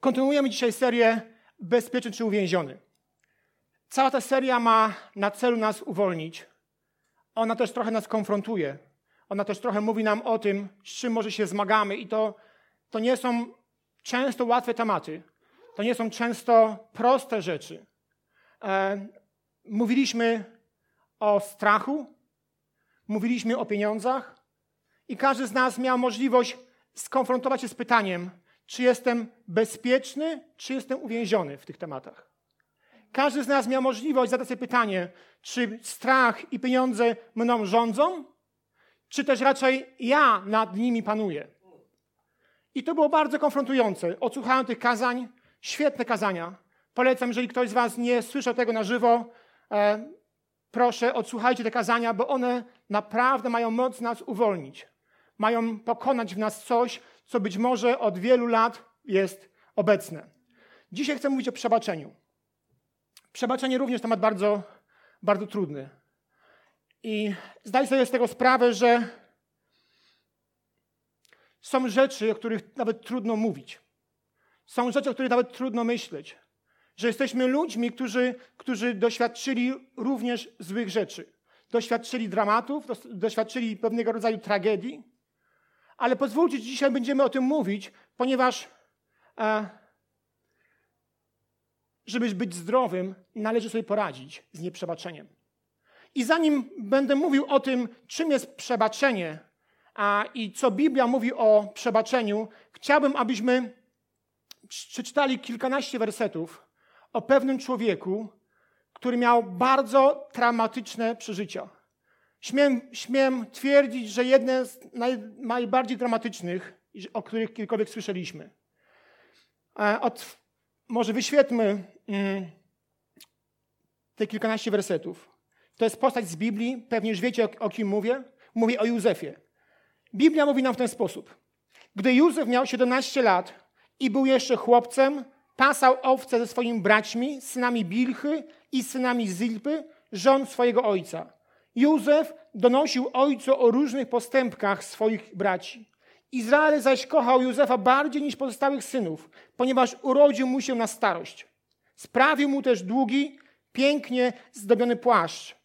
Kontynuujemy dzisiaj serię Bezpieczny czy uwięziony. Cała ta seria ma na celu nas uwolnić. Ona też trochę nas konfrontuje. Ona też trochę mówi nam o tym, z czym może się zmagamy, i to, to nie są często łatwe tematy. To nie są często proste rzeczy. E, mówiliśmy o strachu, mówiliśmy o pieniądzach, i każdy z nas miał możliwość skonfrontować się z pytaniem, czy jestem bezpieczny, czy jestem uwięziony w tych tematach. Każdy z nas miał możliwość zadać sobie pytanie, czy strach i pieniądze mną rządzą, czy też raczej ja nad nimi panuję. I to było bardzo konfrontujące. Odsłuchałem tych kazań, świetne kazania. Polecam, jeżeli ktoś z Was nie słyszał tego na żywo, e, proszę, odsłuchajcie te kazania, bo one naprawdę mają moc nas uwolnić. Mają pokonać w nas coś, co być może od wielu lat jest obecne. Dzisiaj chcę mówić o przebaczeniu. Przebaczenie również temat bardzo, bardzo trudny. I zdaj sobie z tego sprawę, że są rzeczy, o których nawet trudno mówić. Są rzeczy, o których nawet trudno myśleć. Że jesteśmy ludźmi, którzy, którzy doświadczyli również złych rzeczy. Doświadczyli dramatów, doświadczyli pewnego rodzaju tragedii. Ale pozwólcie, dzisiaj będziemy o tym mówić, ponieważ e, żeby być zdrowym, należy sobie poradzić z nieprzebaczeniem. I zanim będę mówił o tym, czym jest przebaczenie a, i co Biblia mówi o przebaczeniu, chciałbym, abyśmy przeczytali kilkanaście wersetów o pewnym człowieku, który miał bardzo traumatyczne przeżycia. Śmiem, śmiem twierdzić, że jedne z naj, najbardziej dramatycznych, o których kiedykolwiek słyszeliśmy. E, od, może wyświetlmy mm, te kilkanaście wersetów. To jest postać z Biblii, pewnie już wiecie o, o kim mówię. Mówię o Józefie. Biblia mówi nam w ten sposób. Gdy Józef miał 17 lat i był jeszcze chłopcem, pasał owce ze swoimi braćmi, synami Bilchy i synami Zilpy, żon swojego ojca. Józef donosił ojcu o różnych postępkach swoich braci. Izrael zaś kochał Józefa bardziej niż pozostałych synów, ponieważ urodził mu się na starość. Sprawił mu też długi, pięknie zdobiony płaszcz.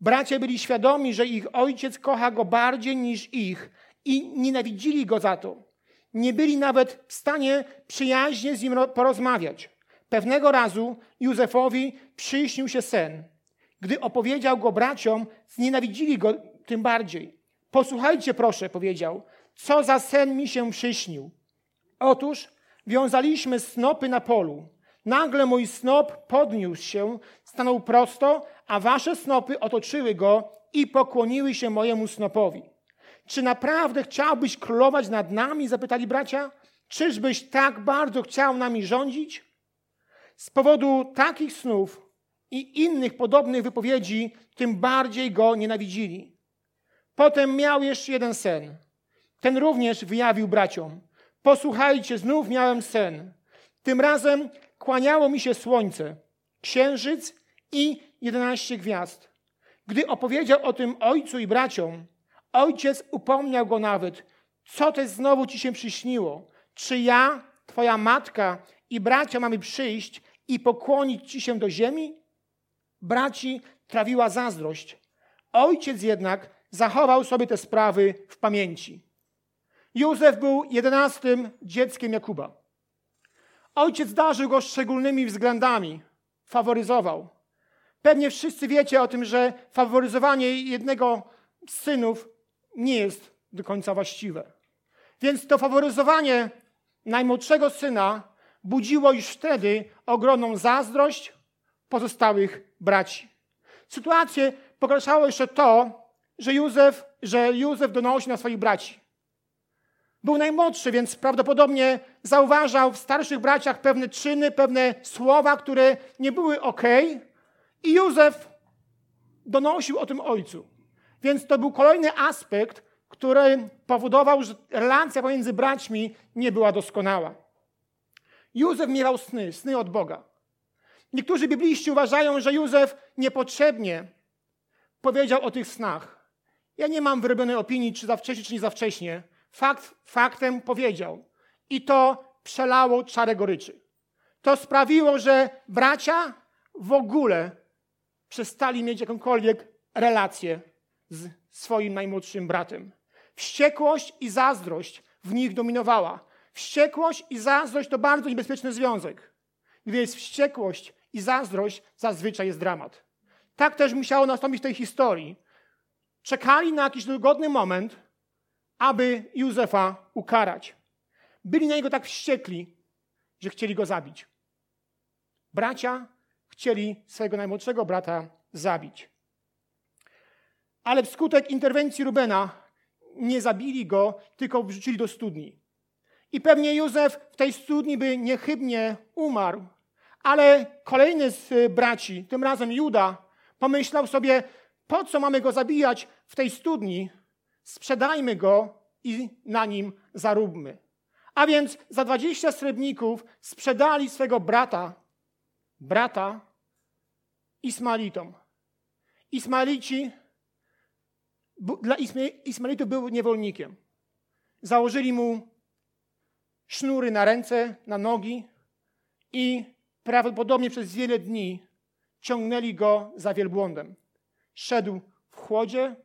Bracia byli świadomi, że ich ojciec kocha go bardziej niż ich i nienawidzili go za to. Nie byli nawet w stanie przyjaźnie z nim porozmawiać. Pewnego razu Józefowi przyśnił się sen. Gdy opowiedział go braciom, znienawidzili go tym bardziej. Posłuchajcie proszę, powiedział, co za sen mi się przyśnił. Otóż wiązaliśmy snopy na polu. Nagle mój snop podniósł się, stanął prosto, a wasze snopy otoczyły go i pokłoniły się mojemu snopowi. Czy naprawdę chciałbyś królować nad nami? zapytali bracia. Czyżbyś tak bardzo chciał nami rządzić? Z powodu takich snów i innych podobnych wypowiedzi, tym bardziej go nienawidzili. Potem miał jeszcze jeden sen. Ten również wyjawił braciom. Posłuchajcie, znów miałem sen. Tym razem kłaniało mi się słońce, księżyc i jedenaście gwiazd. Gdy opowiedział o tym ojcu i braciom, ojciec upomniał go nawet, co też znowu ci się przyśniło? Czy ja, twoja matka i bracia mamy przyjść i pokłonić ci się do ziemi? Braci trawiła zazdrość. Ojciec jednak zachował sobie te sprawy w pamięci. Józef był jedenastym dzieckiem Jakuba. Ojciec darzył go szczególnymi względami, faworyzował. Pewnie wszyscy wiecie o tym, że faworyzowanie jednego z synów nie jest do końca właściwe. Więc to faworyzowanie najmłodszego syna budziło już wtedy ogromną zazdrość pozostałych braci. Sytuację pogarszało jeszcze to, że Józef, że Józef donosił na swoich braci. Był najmłodszy, więc prawdopodobnie zauważał w starszych braciach pewne czyny, pewne słowa, które nie były ok. I Józef donosił o tym ojcu. Więc to był kolejny aspekt, który powodował, że relacja pomiędzy braćmi nie była doskonała. Józef miewał sny, sny od Boga. Niektórzy bibliści uważają, że Józef niepotrzebnie powiedział o tych snach. Ja nie mam wyrobionej opinii, czy za wcześnie, czy nie za wcześnie. Fakt faktem powiedział. I to przelało czarę goryczy. To sprawiło, że bracia w ogóle przestali mieć jakąkolwiek relację z swoim najmłodszym bratem. Wściekłość i zazdrość w nich dominowała. Wściekłość i zazdrość to bardzo niebezpieczny związek. Gdy jest wściekłość i zazdrość, zazwyczaj jest dramat. Tak też musiało nastąpić w tej historii. Czekali na jakiś dogodny moment, aby Józefa ukarać. Byli na niego tak wściekli, że chcieli go zabić. Bracia chcieli swojego najmłodszego brata zabić. Ale wskutek interwencji Rubena nie zabili go, tylko wrzucili do studni. I pewnie Józef w tej studni by niechybnie umarł, ale kolejny z braci, tym razem Juda, pomyślał sobie, po co mamy go zabijać w tej studni? Sprzedajmy go i na nim zaróbmy. A więc za 20 srebrników sprzedali swego brata, brata Ismaelitom. Ismaelici, dla Ismaelitów był niewolnikiem. Założyli mu sznury na ręce, na nogi i prawdopodobnie przez wiele dni ciągnęli go za wielbłądem. Szedł w chłodzie,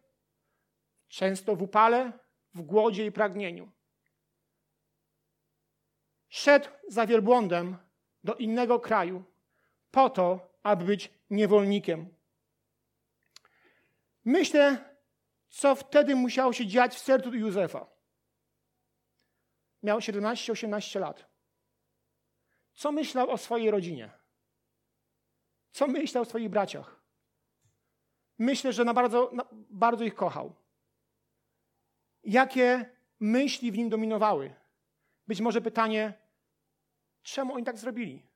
często w upale, w głodzie i pragnieniu. Szedł za wielbłądem do innego kraju po to, aby być niewolnikiem. Myślę, co wtedy musiało się dziać w sercu Józefa. Miał 17-18 lat. Co myślał o swojej rodzinie? Co myślał o swoich braciach? Myślę, że na bardzo, na bardzo ich kochał. Jakie myśli w nim dominowały? Być może pytanie, czemu oni tak zrobili?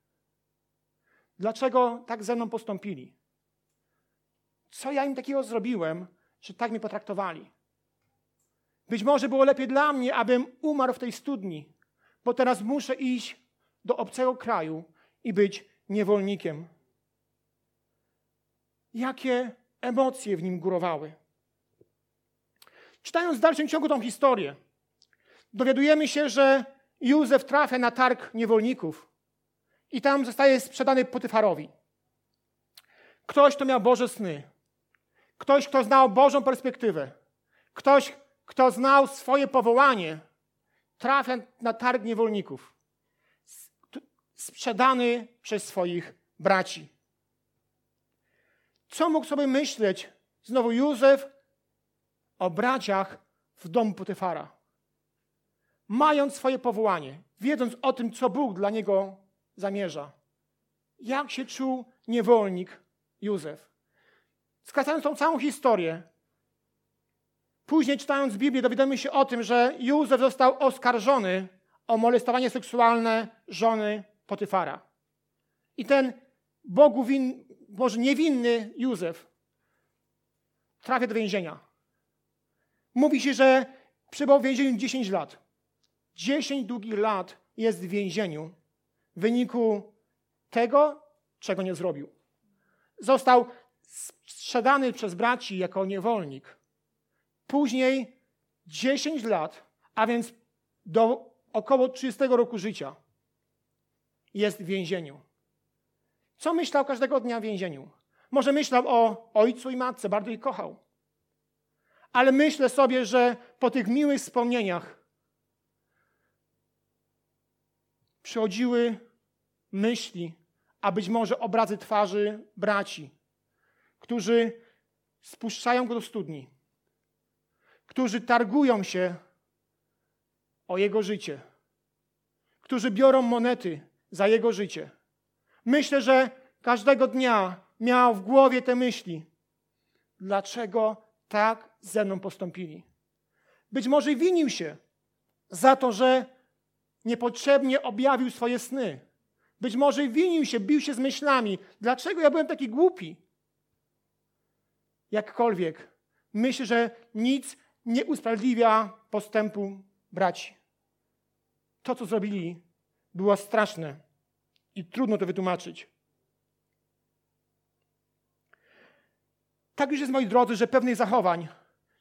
Dlaczego tak ze mną postąpili? Co ja im takiego zrobiłem, że tak mnie potraktowali? Być może było lepiej dla mnie, abym umarł w tej studni, bo teraz muszę iść do obcego kraju i być niewolnikiem. Jakie emocje w nim górowały? Czytając w dalszym ciągu tą historię, dowiadujemy się, że Józef trafia na targ niewolników i tam zostaje sprzedany Potyfarowi. Ktoś, kto miał Boże sny. Ktoś, kto znał Bożą perspektywę. Ktoś, kto znał swoje powołanie, trafia na targ niewolników. Sprzedany przez swoich braci. Co mógł sobie myśleć znowu Józef o braciach w domu Potyfara? Mając swoje powołanie, wiedząc o tym, co Bóg dla niego zamierza. Jak się czuł niewolnik Józef? Skracając tą całą historię, później czytając Biblię, dowiadujemy się o tym, że Józef został oskarżony o molestowanie seksualne żony Potyfara. I ten Bogu win, może niewinny Józef trafia do więzienia. Mówi się, że przebywał w więzieniu 10 lat. 10 długich lat jest w więzieniu w wyniku tego, czego nie zrobił. Został sprzedany przez braci jako niewolnik. Później 10 lat, a więc do około 30 roku życia jest w więzieniu. Co myślał każdego dnia w więzieniu? Może myślał o ojcu i matce, bardzo ich kochał. Ale myślę sobie, że po tych miłych wspomnieniach przychodziły myśli, a być może obrazy twarzy braci, którzy spuszczają go do studni, którzy targują się o jego życie, którzy biorą monety za jego życie. Myślę, że każdego dnia miał w głowie te myśli. Dlaczego tak ze mną postąpili? Być może winił się za to, że niepotrzebnie objawił swoje sny. Być może winił się, bił się z myślami. Dlaczego ja byłem taki głupi? Jakkolwiek, myślę, że nic nie usprawiedliwia postępu braci. To, co zrobili, było straszne i trudno to wytłumaczyć. Tak już jest, moi drodzy, że pewnych zachowań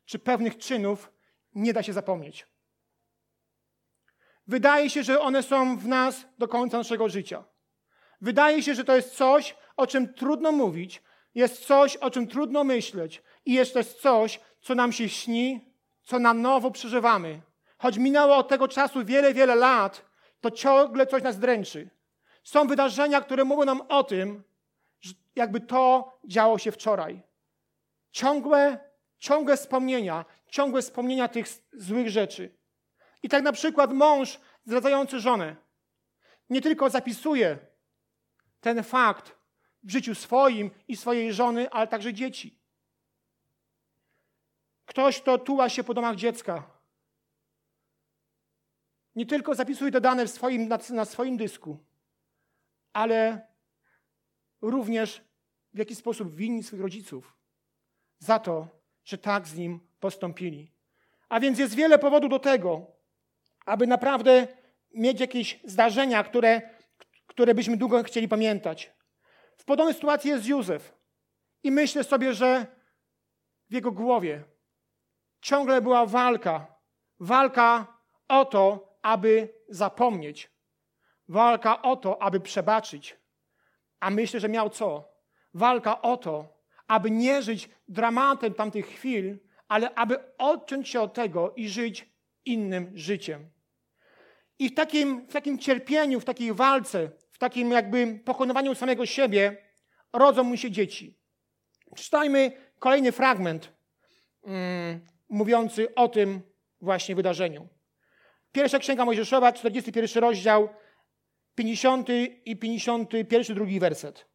czy pewnych czynów nie da się zapomnieć. Wydaje się, że one są w nas do końca naszego życia. Wydaje się, że to jest coś, o czym trudno mówić, jest coś, o czym trudno myśleć i jest też coś, co nam się śni, co na nowo przeżywamy. Choć minęło od tego czasu wiele, wiele lat, to ciągle coś nas dręczy. Są wydarzenia, które mówią nam o tym, że jakby to działo się wczoraj. Ciągłe, ciągłe wspomnienia, ciągłe wspomnienia tych złych rzeczy. I tak na przykład mąż zdradzający żonę nie tylko zapisuje ten fakt w życiu swoim i swojej żony, ale także dzieci. Ktoś, kto tuła się po domach dziecka, nie tylko zapisuje te dane swoim, na, na swoim dysku, ale również w jaki sposób winni swoich rodziców za to, że tak z nim postąpili. A więc jest wiele powodów do tego, aby naprawdę mieć jakieś zdarzenia, które, które byśmy długo chcieli pamiętać. W podobnej sytuacji jest Józef. I myślę sobie, że w jego głowie ciągle była walka. Walka o to, aby zapomnieć. Walka o to, aby przebaczyć. A myślę, że miał co? Walka o to, aby nie żyć dramatem tamtych chwil, ale aby odciąć się od tego i żyć innym życiem. I w takim, w takim cierpieniu, w takiej walce, w takim jakby pokonywaniu samego siebie rodzą mu się dzieci. Czytajmy kolejny fragment mm, mówiący o tym właśnie wydarzeniu. Pierwsza Księga Mojżeszowa, 41 rozdział, 50 i 51 drugi werset.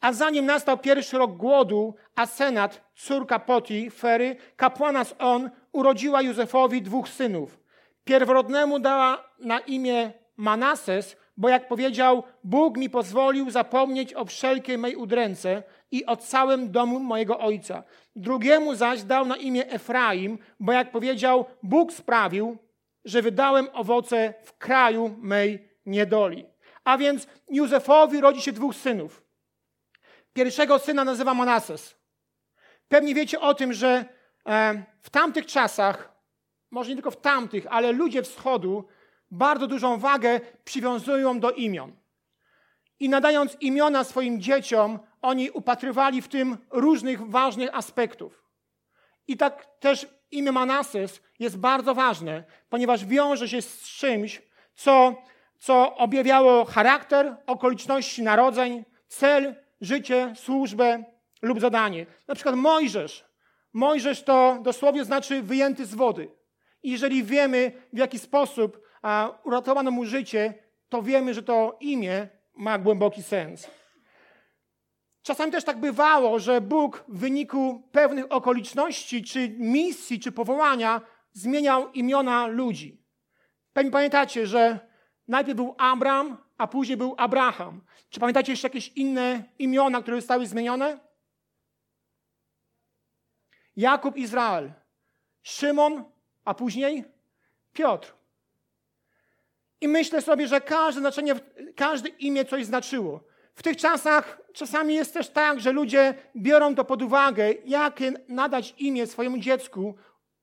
A zanim nastał pierwszy rok głodu, Asenat, córka Poti, Fery, kapłana z On, urodziła Józefowi dwóch synów. Pierworodnemu dała na imię Manases, bo jak powiedział, Bóg mi pozwolił zapomnieć o wszelkiej mej udręce i o całym domu mojego ojca. Drugiemu zaś dał na imię Efraim, bo jak powiedział, Bóg sprawił, że wydałem owoce w kraju mej niedoli. A więc Józefowi rodzi się dwóch synów. Pierwszego syna nazywa Manases. Pewnie wiecie o tym, że e, w tamtych czasach, może nie tylko w tamtych, ale ludzie wschodu bardzo dużą wagę przywiązują do imion. I nadając imiona swoim dzieciom, oni upatrywali w tym różnych ważnych aspektów. I tak też imię Manases jest bardzo ważne, ponieważ wiąże się z czymś, co, co objawiało charakter, okoliczności narodzeń, cel, życie, służbę lub zadanie. Na przykład Mojżesz. Mojżesz to dosłownie znaczy wyjęty z wody. I jeżeli wiemy, w jaki sposób uratowano mu życie, to wiemy, że to imię ma głęboki sens. Czasami też tak bywało, że Bóg w wyniku pewnych okoliczności, czy misji, czy powołania zmieniał imiona ludzi. Pewnie pamiętacie, że najpierw był Abram, a później był Abraham. Czy pamiętacie jeszcze jakieś inne imiona, które zostały zmienione? Jakub Izrael, Szymon, a później Piotr. I myślę sobie, że każde znaczenie, każde imię coś znaczyło. W tych czasach czasami jest też tak, że ludzie biorą to pod uwagę, jakie nadać imię swojemu dziecku,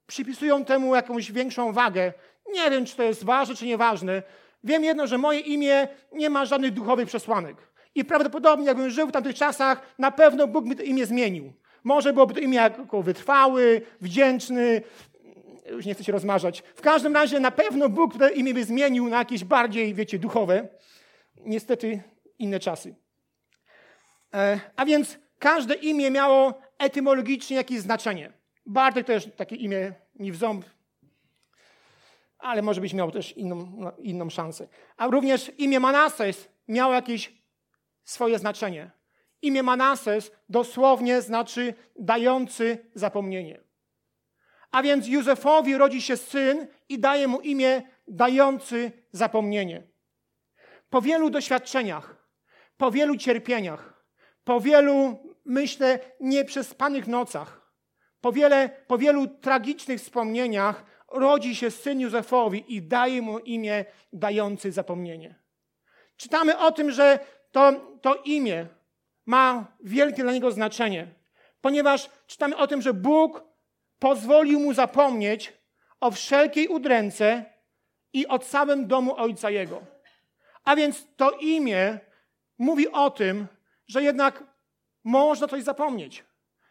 przypisują temu jakąś większą wagę. Nie wiem, czy to jest ważne, czy nieważne. Wiem jedno, że moje imię nie ma żadnych duchowych przesłanek. I prawdopodobnie, jakbym żył w tamtych czasach, na pewno Bóg mi to imię zmienił. Może byłoby to imię jako wytrwały, wdzięczny, już nie chcę się rozmarzać. W każdym razie na pewno Bóg to imię by zmienił na jakieś bardziej, wiecie, duchowe. Niestety inne czasy. E, a więc każde imię miało etymologicznie jakieś znaczenie. Bartek też takie imię nie w ząb, ale może być miał też inną, no, inną szansę. A również imię Manases miało jakieś swoje znaczenie. Imię Manases dosłownie znaczy dający zapomnienie. A więc Józefowi rodzi się syn i daje mu imię dający zapomnienie. Po wielu doświadczeniach, po wielu cierpieniach, po wielu, myślę, nieprzespanych nocach, po, wiele, po wielu tragicznych wspomnieniach rodzi się syn Józefowi i daje mu imię dający zapomnienie. Czytamy o tym, że to, to imię ma wielkie dla niego znaczenie, ponieważ czytamy o tym, że Bóg pozwolił mu zapomnieć o wszelkiej udręce i o całym domu ojca jego. A więc to imię mówi o tym, że jednak można coś zapomnieć,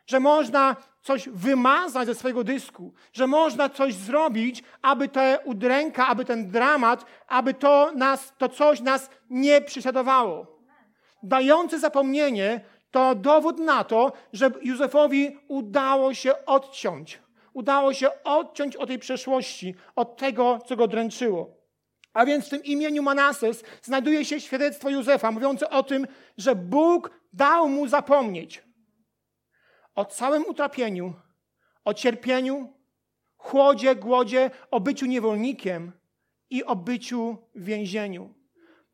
że można coś wymazać ze swojego dysku, że można coś zrobić, aby ta udręka, aby ten dramat, aby to, nas, to coś nas nie prześladowało. Dający zapomnienie to dowód na to, że Józefowi udało się odciąć. Udało się odciąć od tej przeszłości, od tego, co go dręczyło. A więc w tym imieniu Manases znajduje się świadectwo Józefa, mówiące o tym, że Bóg dał mu zapomnieć o całym utrapieniu, o cierpieniu, chłodzie, głodzie, o byciu niewolnikiem i o byciu w więzieniu.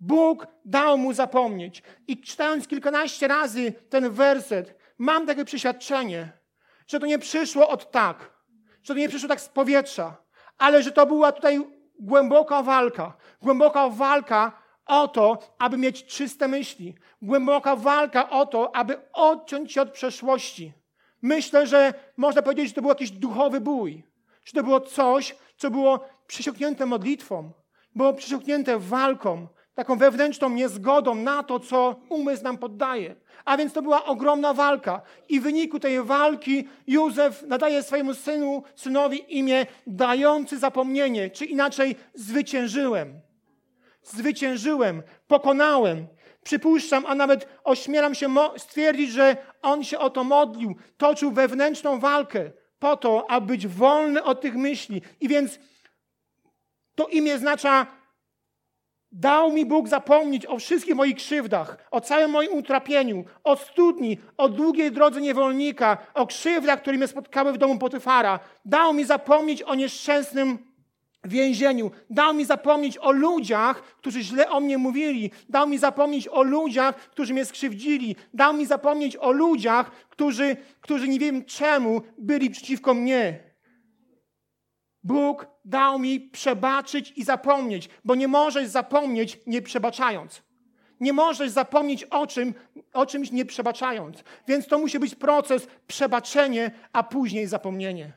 Bóg dał mu zapomnieć. I czytając kilkanaście razy ten werset, mam takie przeświadczenie, że to nie przyszło od tak, że to nie przyszło tak z powietrza, ale że to była tutaj głęboka walka. Głęboka walka o to, aby mieć czyste myśli. Głęboka walka o to, aby odciąć się od przeszłości. Myślę, że można powiedzieć, że to był jakiś duchowy bój. Że to było coś, co było przesiąknięte modlitwą, było przesiąknięte walką, taką wewnętrzną niezgodą na to, co umysł nam poddaje. A więc to była ogromna walka. I w wyniku tej walki Józef nadaje swojemu synu, synowi imię dający zapomnienie, czy inaczej zwyciężyłem. Zwyciężyłem, pokonałem. Przypuszczam, a nawet ośmielam się stwierdzić, że on się o to modlił, toczył wewnętrzną walkę po to, aby być wolny od tych myśli. I więc to imię oznacza Dał mi Bóg zapomnieć o wszystkich moich krzywdach, o całym moim utrapieniu, o studni, o długiej drodze niewolnika, o krzywdach, które mnie spotkały w domu Potyfara. Dał mi zapomnieć o nieszczęsnym więzieniu. Dał mi zapomnieć o ludziach, którzy źle o mnie mówili. Dał mi zapomnieć o ludziach, którzy mnie skrzywdzili. Dał mi zapomnieć o ludziach, którzy, którzy nie wiem czemu byli przeciwko mnie. Bóg dał mi przebaczyć i zapomnieć, bo nie możesz zapomnieć nie przebaczając. Nie możesz zapomnieć o, czym, o czymś nie przebaczając. Więc to musi być proces przebaczenie, a później zapomnienie.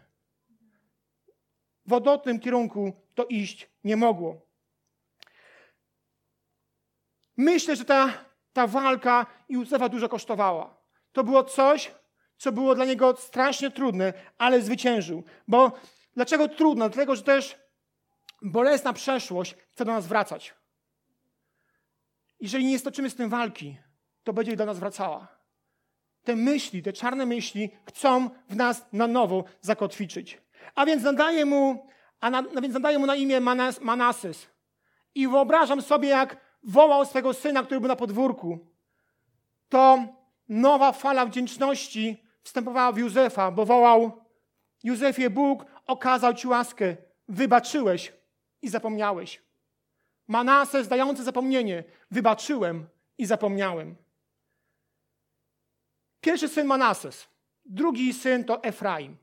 W odwrotnym kierunku to iść nie mogło. Myślę, że ta, ta walka Józefa dużo kosztowała. To było coś, co było dla niego strasznie trudne, ale zwyciężył. Bo Dlaczego trudno? Dlatego, że też bolesna przeszłość chce do nas wracać. Jeżeli nie stoczymy z tym walki, to będzie do nas wracała. Te myśli, te czarne myśli chcą w nas na nowo zakotwiczyć. A więc nadaje mu, a na, a więc nadaje mu na imię Manas, Manasys. I wyobrażam sobie, jak wołał swego syna, który był na podwórku. To nowa fala wdzięczności wstępowała w Józefa, bo wołał Józefie, Bóg okazał ci łaskę, wybaczyłeś i zapomniałeś. Manase zdający zapomnienie, wybaczyłem i zapomniałem. Pierwszy syn Manases, drugi syn to Efraim.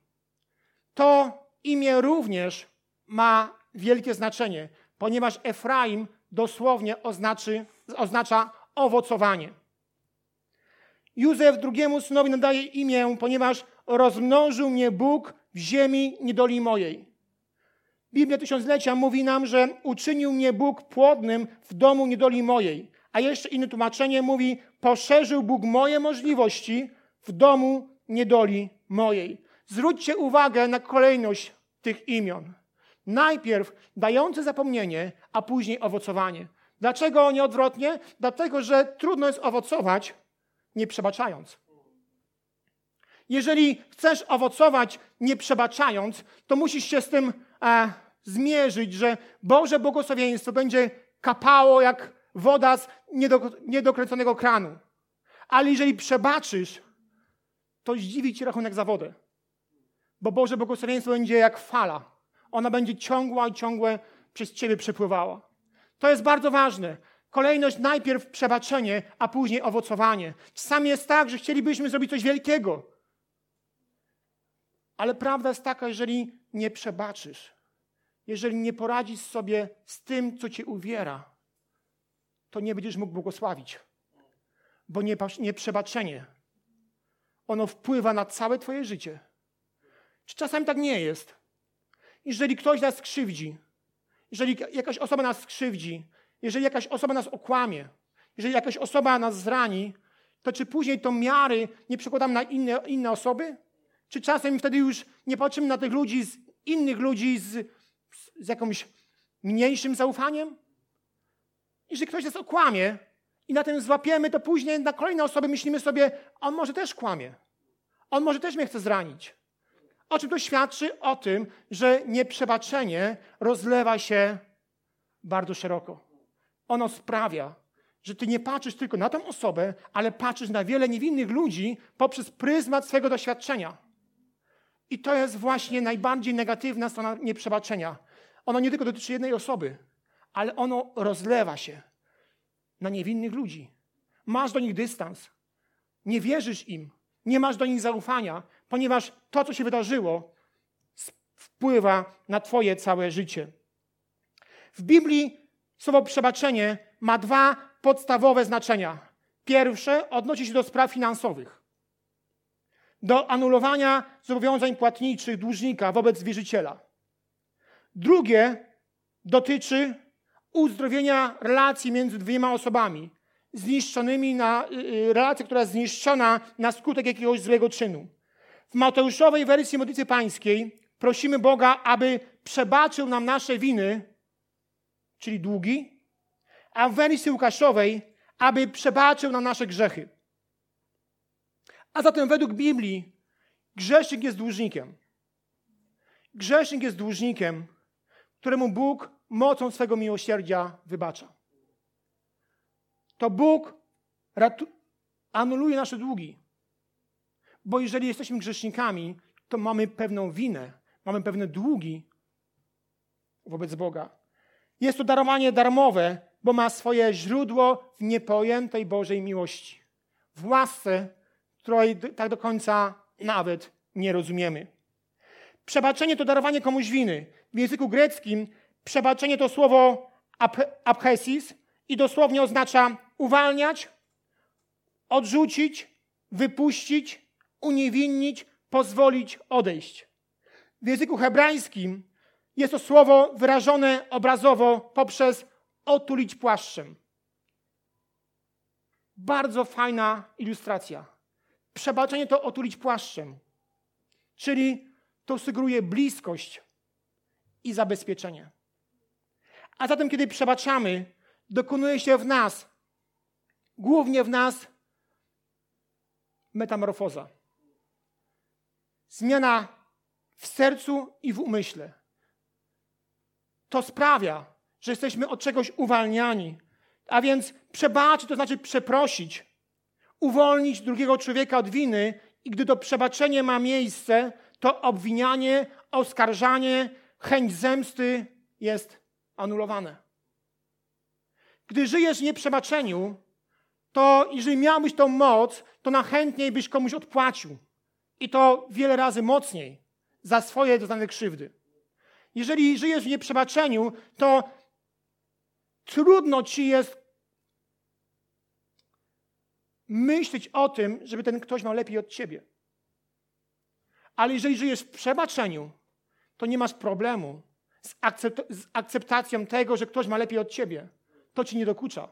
To imię również ma wielkie znaczenie, ponieważ Efraim dosłownie oznaczy, oznacza owocowanie. Józef drugiemu synowi nadaje imię, ponieważ rozmnożył mnie Bóg w ziemi niedoli mojej. Biblia Tysiąclecia mówi nam, że uczynił mnie Bóg płodnym w domu niedoli mojej. A jeszcze inne tłumaczenie mówi, poszerzył Bóg moje możliwości w domu niedoli mojej. Zwróćcie uwagę na kolejność tych imion. Najpierw dające zapomnienie, a później owocowanie. Dlaczego nie odwrotnie? Dlatego, że trudno jest owocować, nie przebaczając. Jeżeli chcesz owocować nie przebaczając, to musisz się z tym e, zmierzyć, że Boże błogosławieństwo będzie kapało jak woda z niedokręconego kranu. Ale jeżeli przebaczysz, to zdziwi ci rachunek za wodę. Bo Boże błogosławieństwo będzie jak fala. Ona będzie ciągła i ciągłe przez ciebie przepływała. To jest bardzo ważne. Kolejność najpierw przebaczenie, a później owocowanie. Czasami jest tak, że chcielibyśmy zrobić coś wielkiego, ale prawda jest taka, jeżeli nie przebaczysz, jeżeli nie poradzisz sobie z tym, co cię uwiera, to nie będziesz mógł błogosławić. Bo nieprzebaczenie, ono wpływa na całe twoje życie. Czy czasami tak nie jest? Jeżeli ktoś nas skrzywdzi, jeżeli jakaś osoba nas skrzywdzi, jeżeli jakaś osoba nas okłamie, jeżeli jakaś osoba nas zrani, to czy później to miary nie przekładamy na inne, inne osoby? Czy czasem wtedy już nie patrzymy na tych ludzi, z innych ludzi z, z jakimś mniejszym zaufaniem? Jeżeli ktoś nas okłamie i na tym złapiemy, to później na kolejne osoby myślimy sobie, on może też kłamie. On może też mnie chce zranić. O czym to świadczy? O tym, że nieprzebaczenie rozlewa się bardzo szeroko. Ono sprawia, że ty nie patrzysz tylko na tę osobę, ale patrzysz na wiele niewinnych ludzi poprzez pryzmat swego doświadczenia. I to jest właśnie najbardziej negatywna strona nieprzebaczenia. Ono nie tylko dotyczy jednej osoby, ale ono rozlewa się na niewinnych ludzi. Masz do nich dystans. Nie wierzysz im. Nie masz do nich zaufania, ponieważ to, co się wydarzyło, wpływa na Twoje całe życie. W Biblii słowo przebaczenie ma dwa podstawowe znaczenia. Pierwsze odnosi się do spraw finansowych, do anulowania zobowiązań płatniczych dłużnika wobec wierzyciela. Drugie dotyczy uzdrowienia relacji między dwiema osobami, zniszczonymi na, yy, relacja, która jest zniszczona na skutek jakiegoś złego czynu. W Mateuszowej wersji modlitwy pańskiej prosimy Boga, aby przebaczył nam nasze winy, czyli długi, a w wersji Łukaszowej, aby przebaczył nam nasze grzechy. A zatem według Biblii grzesznik jest dłużnikiem. Grzesznik jest dłużnikiem, któremu Bóg mocą swego miłosierdzia wybacza. To Bóg anuluje nasze długi. Bo jeżeli jesteśmy grzesznikami, to mamy pewną winę, mamy pewne długi wobec Boga. Jest to darowanie darmowe, bo ma swoje źródło w niepojętej Bożej miłości. W łasce, której tak do końca nawet nie rozumiemy. Przebaczenie to darowanie komuś winy. W języku greckim przebaczenie to słowo apchesis i dosłownie oznacza uwalniać, odrzucić, wypuścić, uniewinnić, pozwolić odejść. W języku hebrajskim jest to słowo wyrażone obrazowo poprzez otulić płaszczem. Bardzo fajna ilustracja. Przebaczenie to otulić płaszczem, czyli to sugeruje bliskość i zabezpieczenie. A zatem, kiedy przebaczamy, dokonuje się w nas, głównie w nas, metamorfoza. Zmiana w sercu i w umyśle. To sprawia, że jesteśmy od czegoś uwalniani. A więc przebaczyć to znaczy przeprosić, uwolnić drugiego człowieka od winy i gdy to przebaczenie ma miejsce, to obwinianie, oskarżanie, chęć zemsty jest anulowane. Gdy żyjesz w nieprzebaczeniu, to jeżeli miałbyś tą moc, to najchętniej byś komuś odpłacił. I to wiele razy mocniej za swoje doznane krzywdy. Jeżeli żyjesz w nieprzebaczeniu, to trudno ci jest myśleć o tym, żeby ten ktoś miał lepiej od ciebie. Ale jeżeli żyjesz w przebaczeniu, to nie masz problemu z, z akceptacją tego, że ktoś ma lepiej od ciebie. To ci nie dokucza.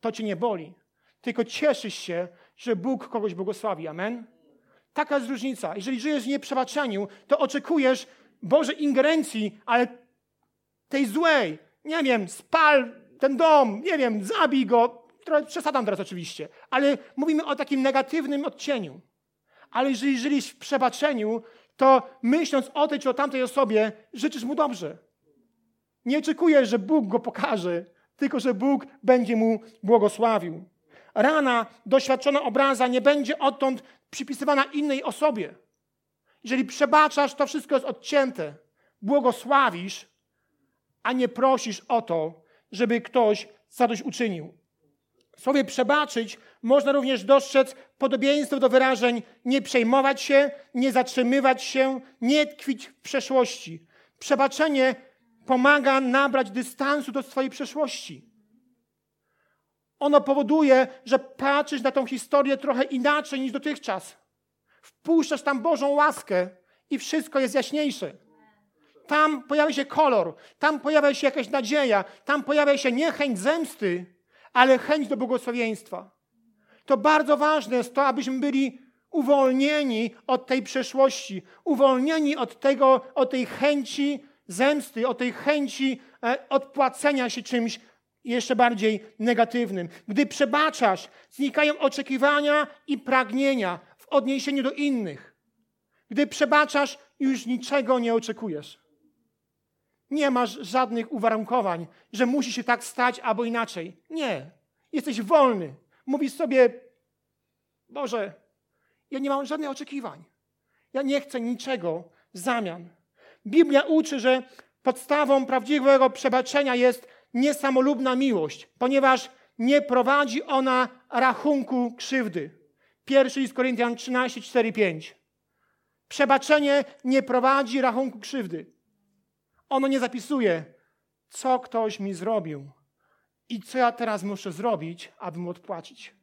To ci nie boli. Tylko cieszysz się, że Bóg kogoś błogosławi. Amen? Taka jest różnica. Jeżeli żyjesz w nieprzebaczeniu, to oczekujesz Bożej ingerencji, ale tej złej. Nie wiem, spal ten dom, nie wiem, zabij go. Przesadzam teraz oczywiście, ale mówimy o takim negatywnym odcieniu. Ale jeżeli żyjesz w przebaczeniu, to myśląc o tej czy o tamtej osobie, życzysz mu dobrze. Nie oczekujesz, że Bóg go pokaże, tylko że Bóg będzie mu błogosławił. Rana doświadczona obraza nie będzie odtąd przypisywana innej osobie. Jeżeli przebaczasz, to wszystko jest odcięte. Błogosławisz, a nie prosisz o to, żeby ktoś zadośćuczynił. W słowie przebaczyć można również dostrzec podobieństwo do wyrażeń nie przejmować się, nie zatrzymywać się, nie tkwić w przeszłości. Przebaczenie pomaga nabrać dystansu do swojej przeszłości. Ono powoduje, że patrzysz na tą historię trochę inaczej niż dotychczas. Wpuszczasz tam Bożą łaskę i wszystko jest jaśniejsze. tam pojawia się kolor, tam pojawia się jakaś nadzieja, tam pojawia się nie chęć zemsty, ale chęć do błogosławieństwa. To bardzo ważne jest to, abyśmy byli uwolnieni od tej przeszłości, uwolnieni od tego, od tej chęci zemsty, od tej chęci e, odpłacenia się czymś jeszcze bardziej negatywnym. Gdy przebaczasz, znikają oczekiwania i pragnienia w odniesieniu do innych. Gdy przebaczasz, już niczego nie oczekujesz. Nie masz żadnych uwarunkowań, że musi się tak stać albo inaczej. Nie. Jesteś wolny. Mówisz sobie, Boże, ja nie mam żadnych oczekiwań. Ja nie chcę niczego w zamian. Biblia uczy, że podstawą prawdziwego przebaczenia jest niesamolubna miłość, ponieważ nie prowadzi ona rachunku krzywdy. Pierwszy list Koryntian 13, 4, 5. Przebaczenie nie prowadzi rachunku krzywdy. Ono nie zapisuje, co ktoś mi zrobił i co ja teraz muszę zrobić, aby mu odpłacić.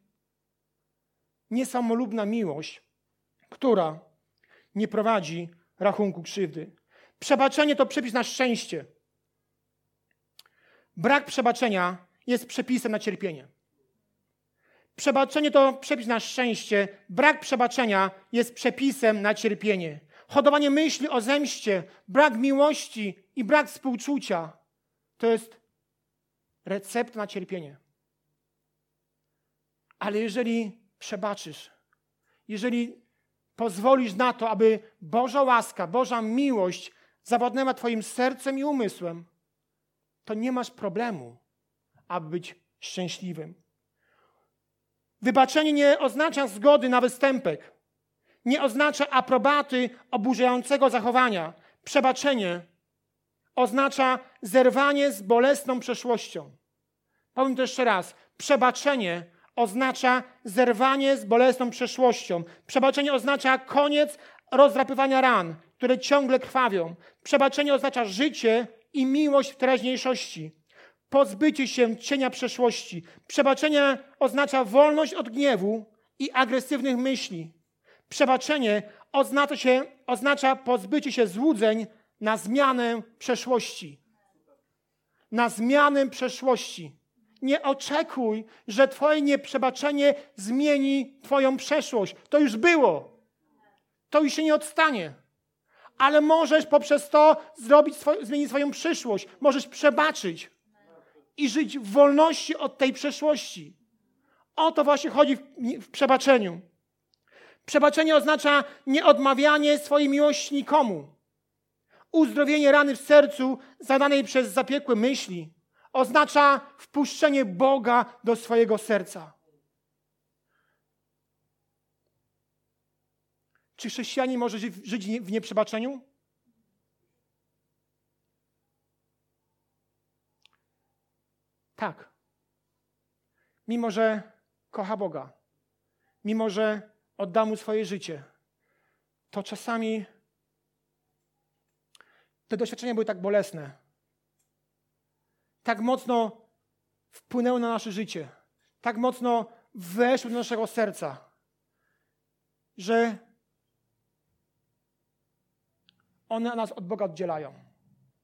Niesamolubna miłość, która nie prowadzi rachunku krzywdy. Przebaczenie to przepis na szczęście. Brak przebaczenia jest przepisem na cierpienie. Przebaczenie to przepis na szczęście. Brak przebaczenia jest przepisem na cierpienie. Hodowanie myśli o zemście, brak miłości i brak współczucia to jest recepta na cierpienie. Ale jeżeli przebaczysz, jeżeli pozwolisz na to, aby Boża łaska, Boża miłość zawodnęła Twoim sercem i umysłem, to nie masz problemu, aby być szczęśliwym. Wybaczenie nie oznacza zgody na występek, nie oznacza aprobaty oburzającego zachowania. Przebaczenie oznacza zerwanie z bolesną przeszłością. Powiem to jeszcze raz. Przebaczenie oznacza zerwanie z bolesną przeszłością. Przebaczenie oznacza koniec rozdrapywania ran, które ciągle krwawią. Przebaczenie oznacza życie i miłość w teraźniejszości. Pozbycie się cienia przeszłości. Przebaczenie oznacza wolność od gniewu i agresywnych myśli. Przebaczenie oznacza, się, oznacza pozbycie się złudzeń na zmianę przeszłości. Na zmianę przeszłości. Nie oczekuj, że Twoje nieprzebaczenie zmieni Twoją przeszłość. To już było. To już się nie odstanie ale możesz poprzez to zrobić zmienić swoją przyszłość. Możesz przebaczyć i żyć w wolności od tej przeszłości. O to właśnie chodzi w, w przebaczeniu. Przebaczenie oznacza nieodmawianie swojej miłości nikomu. Uzdrowienie rany w sercu zadanej przez zapiekłe myśli oznacza wpuszczenie Boga do swojego serca. Czy chrześcijanin może żyć w nieprzebaczeniu? Tak. Mimo, że kocha Boga, mimo, że odda Mu swoje życie, to czasami te doświadczenia były tak bolesne, tak mocno wpłynęły na nasze życie, tak mocno weszły do naszego serca, że one nas od Boga oddzielają.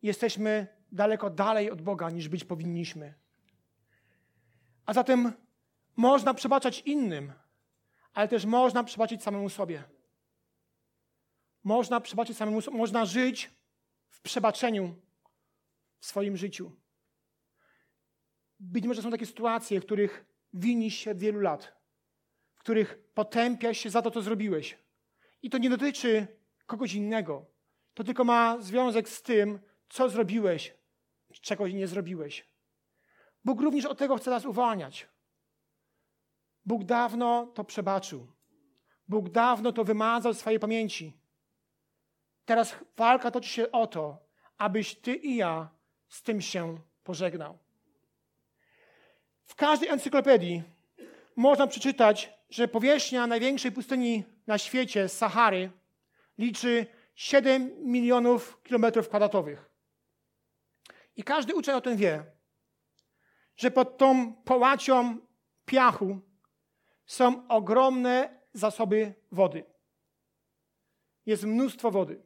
Jesteśmy daleko dalej od Boga, niż być powinniśmy. A zatem można przebaczać innym, ale też można przebaczyć samemu sobie. Można przebaczyć samemu sobie. Można żyć w przebaczeniu w swoim życiu. Być może są takie sytuacje, w których winisz się wielu lat, w których potępiasz się za to, co zrobiłeś. I to nie dotyczy kogoś innego to tylko ma związek z tym, co zrobiłeś, czego nie zrobiłeś. Bóg również od tego chce nas uwalniać. Bóg dawno to przebaczył. Bóg dawno to wymazał z swojej pamięci. Teraz walka toczy się o to, abyś ty i ja z tym się pożegnał. W każdej encyklopedii można przeczytać, że powierzchnia największej pustyni na świecie, Sahary, liczy 7 milionów kilometrów kwadratowych. I każdy uczeń o tym wie, że pod tą połacią piachu są ogromne zasoby wody. Jest mnóstwo wody.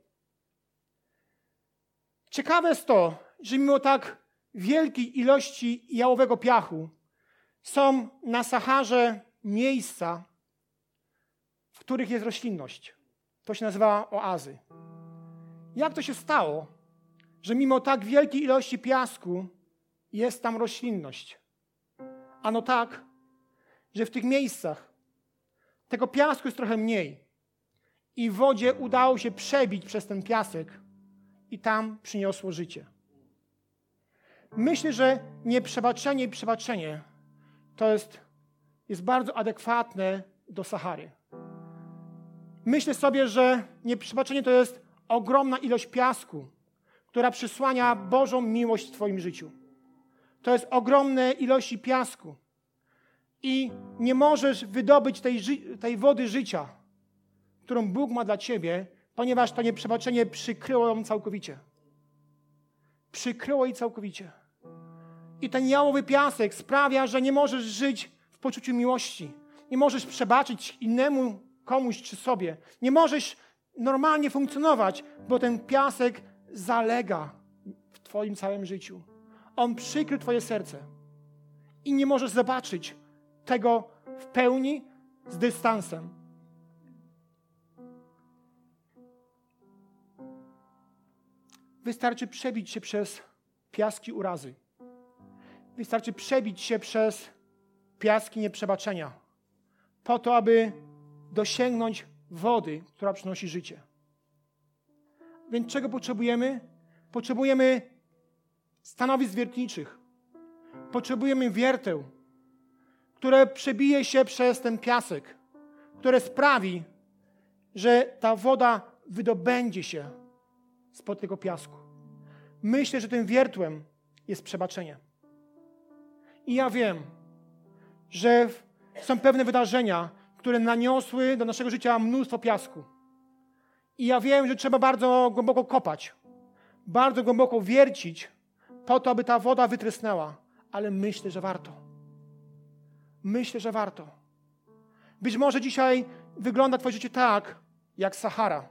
Ciekawe jest to, że mimo tak wielkiej ilości jałowego piachu są na Saharze miejsca, w których jest roślinność. To się nazywa oazy. Jak to się stało, że mimo tak wielkiej ilości piasku jest tam roślinność? Ano tak, że w tych miejscach tego piasku jest trochę mniej i wodzie udało się przebić przez ten piasek i tam przyniosło życie. Myślę, że nieprzebaczenie i przebaczenie to jest, jest bardzo adekwatne do Sahary. Myślę sobie, że nieprzebaczenie to jest ogromna ilość piasku, która przysłania Bożą miłość w Twoim życiu. To jest ogromne ilości piasku. I nie możesz wydobyć tej, tej wody życia, którą Bóg ma dla Ciebie, ponieważ to nieprzebaczenie przykryło ją całkowicie. Przykryło jej całkowicie. I ten jałowy piasek sprawia, że nie możesz żyć w poczuciu miłości. Nie możesz przebaczyć innemu komuś czy sobie. Nie możesz normalnie funkcjonować, bo ten piasek zalega w Twoim całym życiu. On przykrył Twoje serce i nie możesz zobaczyć tego w pełni z dystansem. Wystarczy przebić się przez piaski urazy. Wystarczy przebić się przez piaski nieprzebaczenia, po to, aby dosięgnąć wody, która przynosi życie. Więc czego potrzebujemy? Potrzebujemy stanowisk wiertniczych. Potrzebujemy wierteł, które przebije się przez ten piasek, które sprawi, że ta woda wydobędzie się spod tego piasku. Myślę, że tym wiertłem jest przebaczenie. I ja wiem, że są pewne wydarzenia, które naniosły do naszego życia mnóstwo piasku. I ja wiem, że trzeba bardzo głęboko kopać, bardzo głęboko wiercić, po to, aby ta woda wytrysnęła. Ale myślę, że warto. Myślę, że warto. Być może dzisiaj wygląda Twoje życie tak, jak Sahara,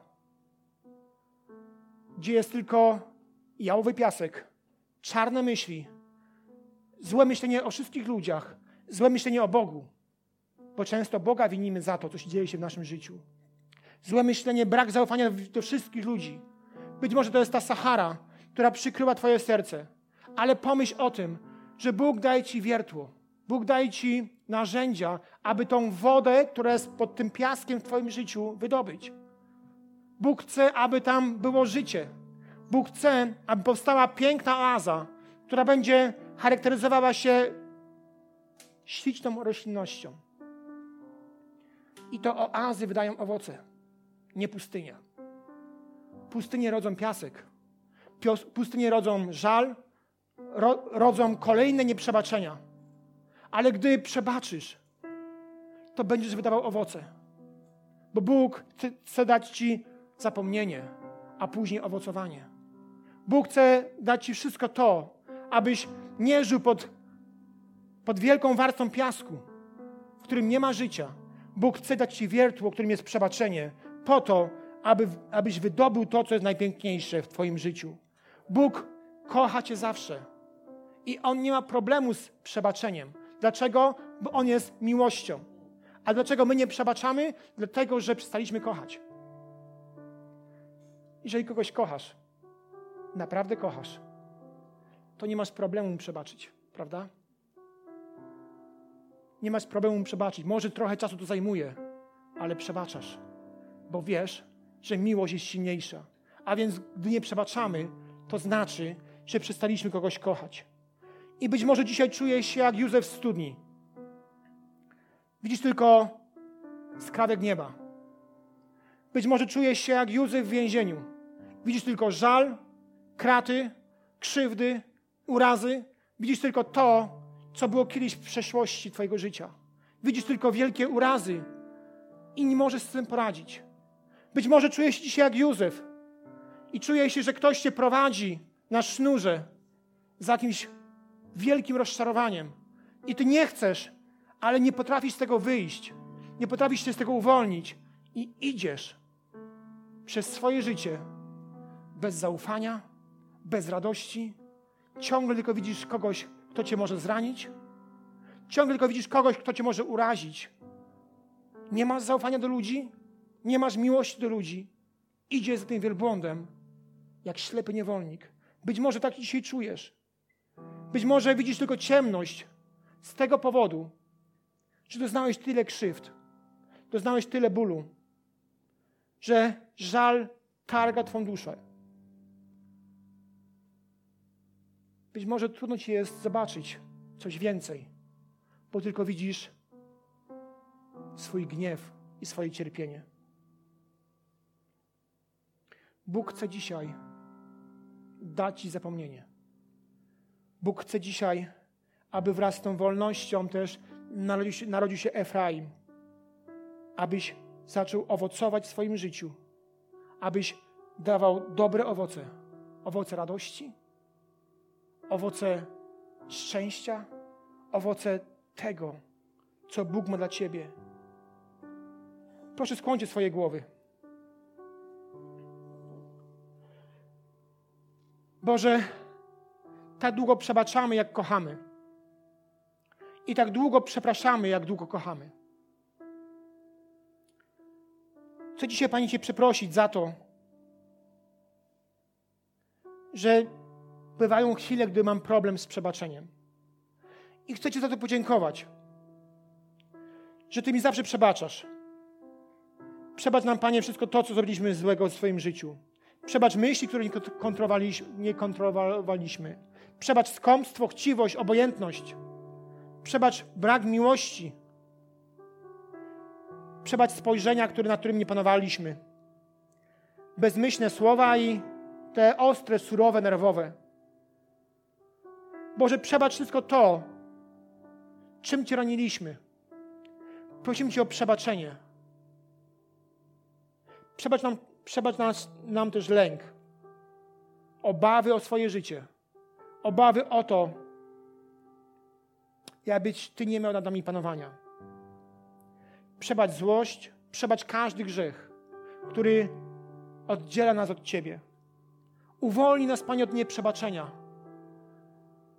gdzie jest tylko jałowy piasek, czarne myśli, złe myślenie o wszystkich ludziach, złe myślenie o Bogu, bo często Boga winimy za to, co się dzieje się w naszym życiu. Złe myślenie, brak zaufania do wszystkich ludzi. Być może to jest ta Sahara, która przykryła Twoje serce, ale pomyśl o tym, że Bóg daje Ci wiertło. Bóg daje Ci narzędzia, aby tą wodę, która jest pod tym piaskiem w Twoim życiu, wydobyć. Bóg chce, aby tam było życie. Bóg chce, aby powstała piękna oaza, która będzie charakteryzowała się śliczną roślinnością. I to oazy wydają owoce, nie pustynia. Pustynie rodzą piasek. Pustynie rodzą żal, ro, rodzą kolejne nieprzebaczenia. Ale gdy przebaczysz, to będziesz wydawał owoce. Bo Bóg chce dać Ci zapomnienie, a później owocowanie. Bóg chce dać Ci wszystko to, abyś nie żył pod, pod wielką warstwą piasku, w którym nie ma życia. Bóg chce dać Ci wiertło, którym jest przebaczenie, po to, aby, abyś wydobył to, co jest najpiękniejsze w Twoim życiu. Bóg kocha Cię zawsze. I On nie ma problemu z przebaczeniem. Dlaczego? Bo On jest miłością. A dlaczego my nie przebaczamy? Dlatego, że przestaliśmy kochać. Jeżeli kogoś kochasz, naprawdę kochasz, to nie masz problemu mu przebaczyć, prawda? Nie masz problemu mu przebaczyć. Może trochę czasu to zajmuje, ale przebaczasz, bo wiesz, że miłość jest silniejsza. A więc, gdy nie przebaczamy, to znaczy, że przestaliśmy kogoś kochać. I być może dzisiaj czujesz się jak Józef w studni. Widzisz tylko skrawek nieba. Być może czujesz się jak Józef w więzieniu. Widzisz tylko żal, kraty, krzywdy, urazy. Widzisz tylko to, co było kiedyś w przeszłości Twojego życia. Widzisz tylko wielkie urazy i nie możesz z tym poradzić. Być może czujesz się dzisiaj jak Józef i czujesz się, że ktoś Cię prowadzi na sznurze za jakimś wielkim rozczarowaniem. I Ty nie chcesz, ale nie potrafisz z tego wyjść. Nie potrafisz się z tego uwolnić. I idziesz przez swoje życie bez zaufania, bez radości, ciągle tylko widzisz kogoś, kto cię może zranić, ciągle tylko widzisz kogoś, kto cię może urazić. Nie masz zaufania do ludzi, nie masz miłości do ludzi. Idziesz za tym wielbłądem, jak ślepy niewolnik. Być może tak dzisiaj czujesz. Być może widzisz tylko ciemność z tego powodu, że doznałeś tyle krzywd, doznałeś tyle bólu, że żal targa Twą duszę. Być może trudno Ci jest zobaczyć coś więcej, bo tylko widzisz swój gniew i swoje cierpienie. Bóg chce dzisiaj dać Ci zapomnienie. Bóg chce dzisiaj, aby wraz z tą wolnością też narodził się, narodził się Efraim, abyś zaczął owocować w swoim życiu, abyś dawał dobre owoce, owoce radości, owoce szczęścia, owoce tego, co Bóg ma dla Ciebie. Proszę skłoncie swoje głowy. Boże, tak długo przebaczamy, jak kochamy. I tak długo przepraszamy, jak długo kochamy. Chcę dzisiaj Pani Cię przeprosić za to, że bywają chwile, gdy mam problem z przebaczeniem. I chcę Ci za to podziękować, że Ty mi zawsze przebaczasz. Przebacz nam, Panie, wszystko to, co zrobiliśmy złego w swoim życiu. Przebacz myśli, które nie kontrolowaliśmy. Przebacz skąpstwo, chciwość, obojętność. Przebacz brak miłości. Przebacz spojrzenia, które, nad którym nie panowaliśmy. Bezmyślne słowa i te ostre, surowe, nerwowe. Boże, przebacz wszystko to, czym Cię raniliśmy. Prosimy Cię o przebaczenie. Przebacz nam, przebacz nas, nam też lęk, obawy o swoje życie, obawy o to, jakbyś Ty nie miał nad nami panowania. Przebacz złość, przebacz każdy grzech, który oddziela nas od Ciebie. Uwolnij nas, Panie, od nieprzebaczenia.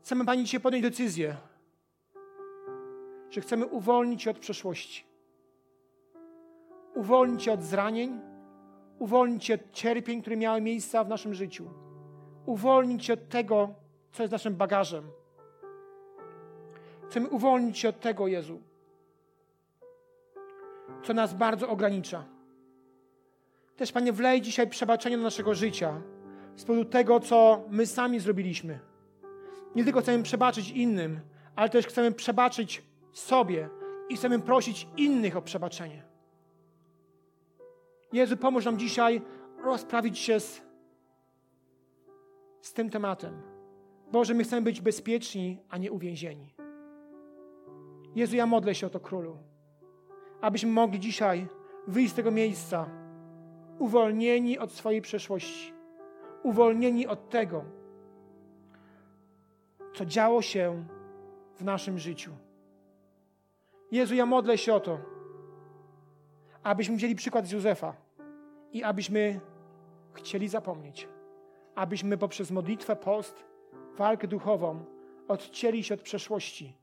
Chcemy, Pani, dzisiaj podjąć decyzję, że chcemy uwolnić Cię od przeszłości. Uwolnić Cię od zranień, uwolnić Cię od cierpień, które miały miejsce w naszym życiu. Uwolnić Cię od tego, co jest naszym bagażem. Chcemy uwolnić Cię od tego, Jezu, co nas bardzo ogranicza. Też, Panie, wlej dzisiaj przebaczenie do naszego życia z powodu tego, co my sami zrobiliśmy. Nie tylko chcemy przebaczyć innym, ale też chcemy przebaczyć sobie i chcemy prosić innych o przebaczenie. Jezu, pomóż nam dzisiaj rozprawić się z, z tym tematem. Boże, my chcemy być bezpieczni, a nie uwięzieni. Jezu, ja modlę się o to, Królu, abyśmy mogli dzisiaj wyjść z tego miejsca uwolnieni od swojej przeszłości, uwolnieni od tego, co działo się w naszym życiu. Jezu, ja modlę się o to, abyśmy wzięli przykład z Józefa i abyśmy chcieli zapomnieć, abyśmy poprzez modlitwę, post, walkę duchową odcięli się od przeszłości,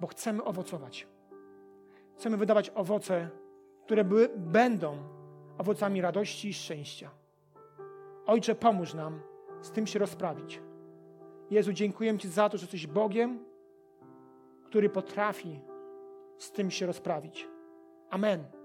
bo chcemy owocować. Chcemy wydawać owoce, które były, będą owocami radości i szczęścia. Ojcze, pomóż nam z tym się rozprawić. Jezu, dziękuję Ci za to, że jesteś Bogiem, który potrafi z tym się rozprawić. Amen.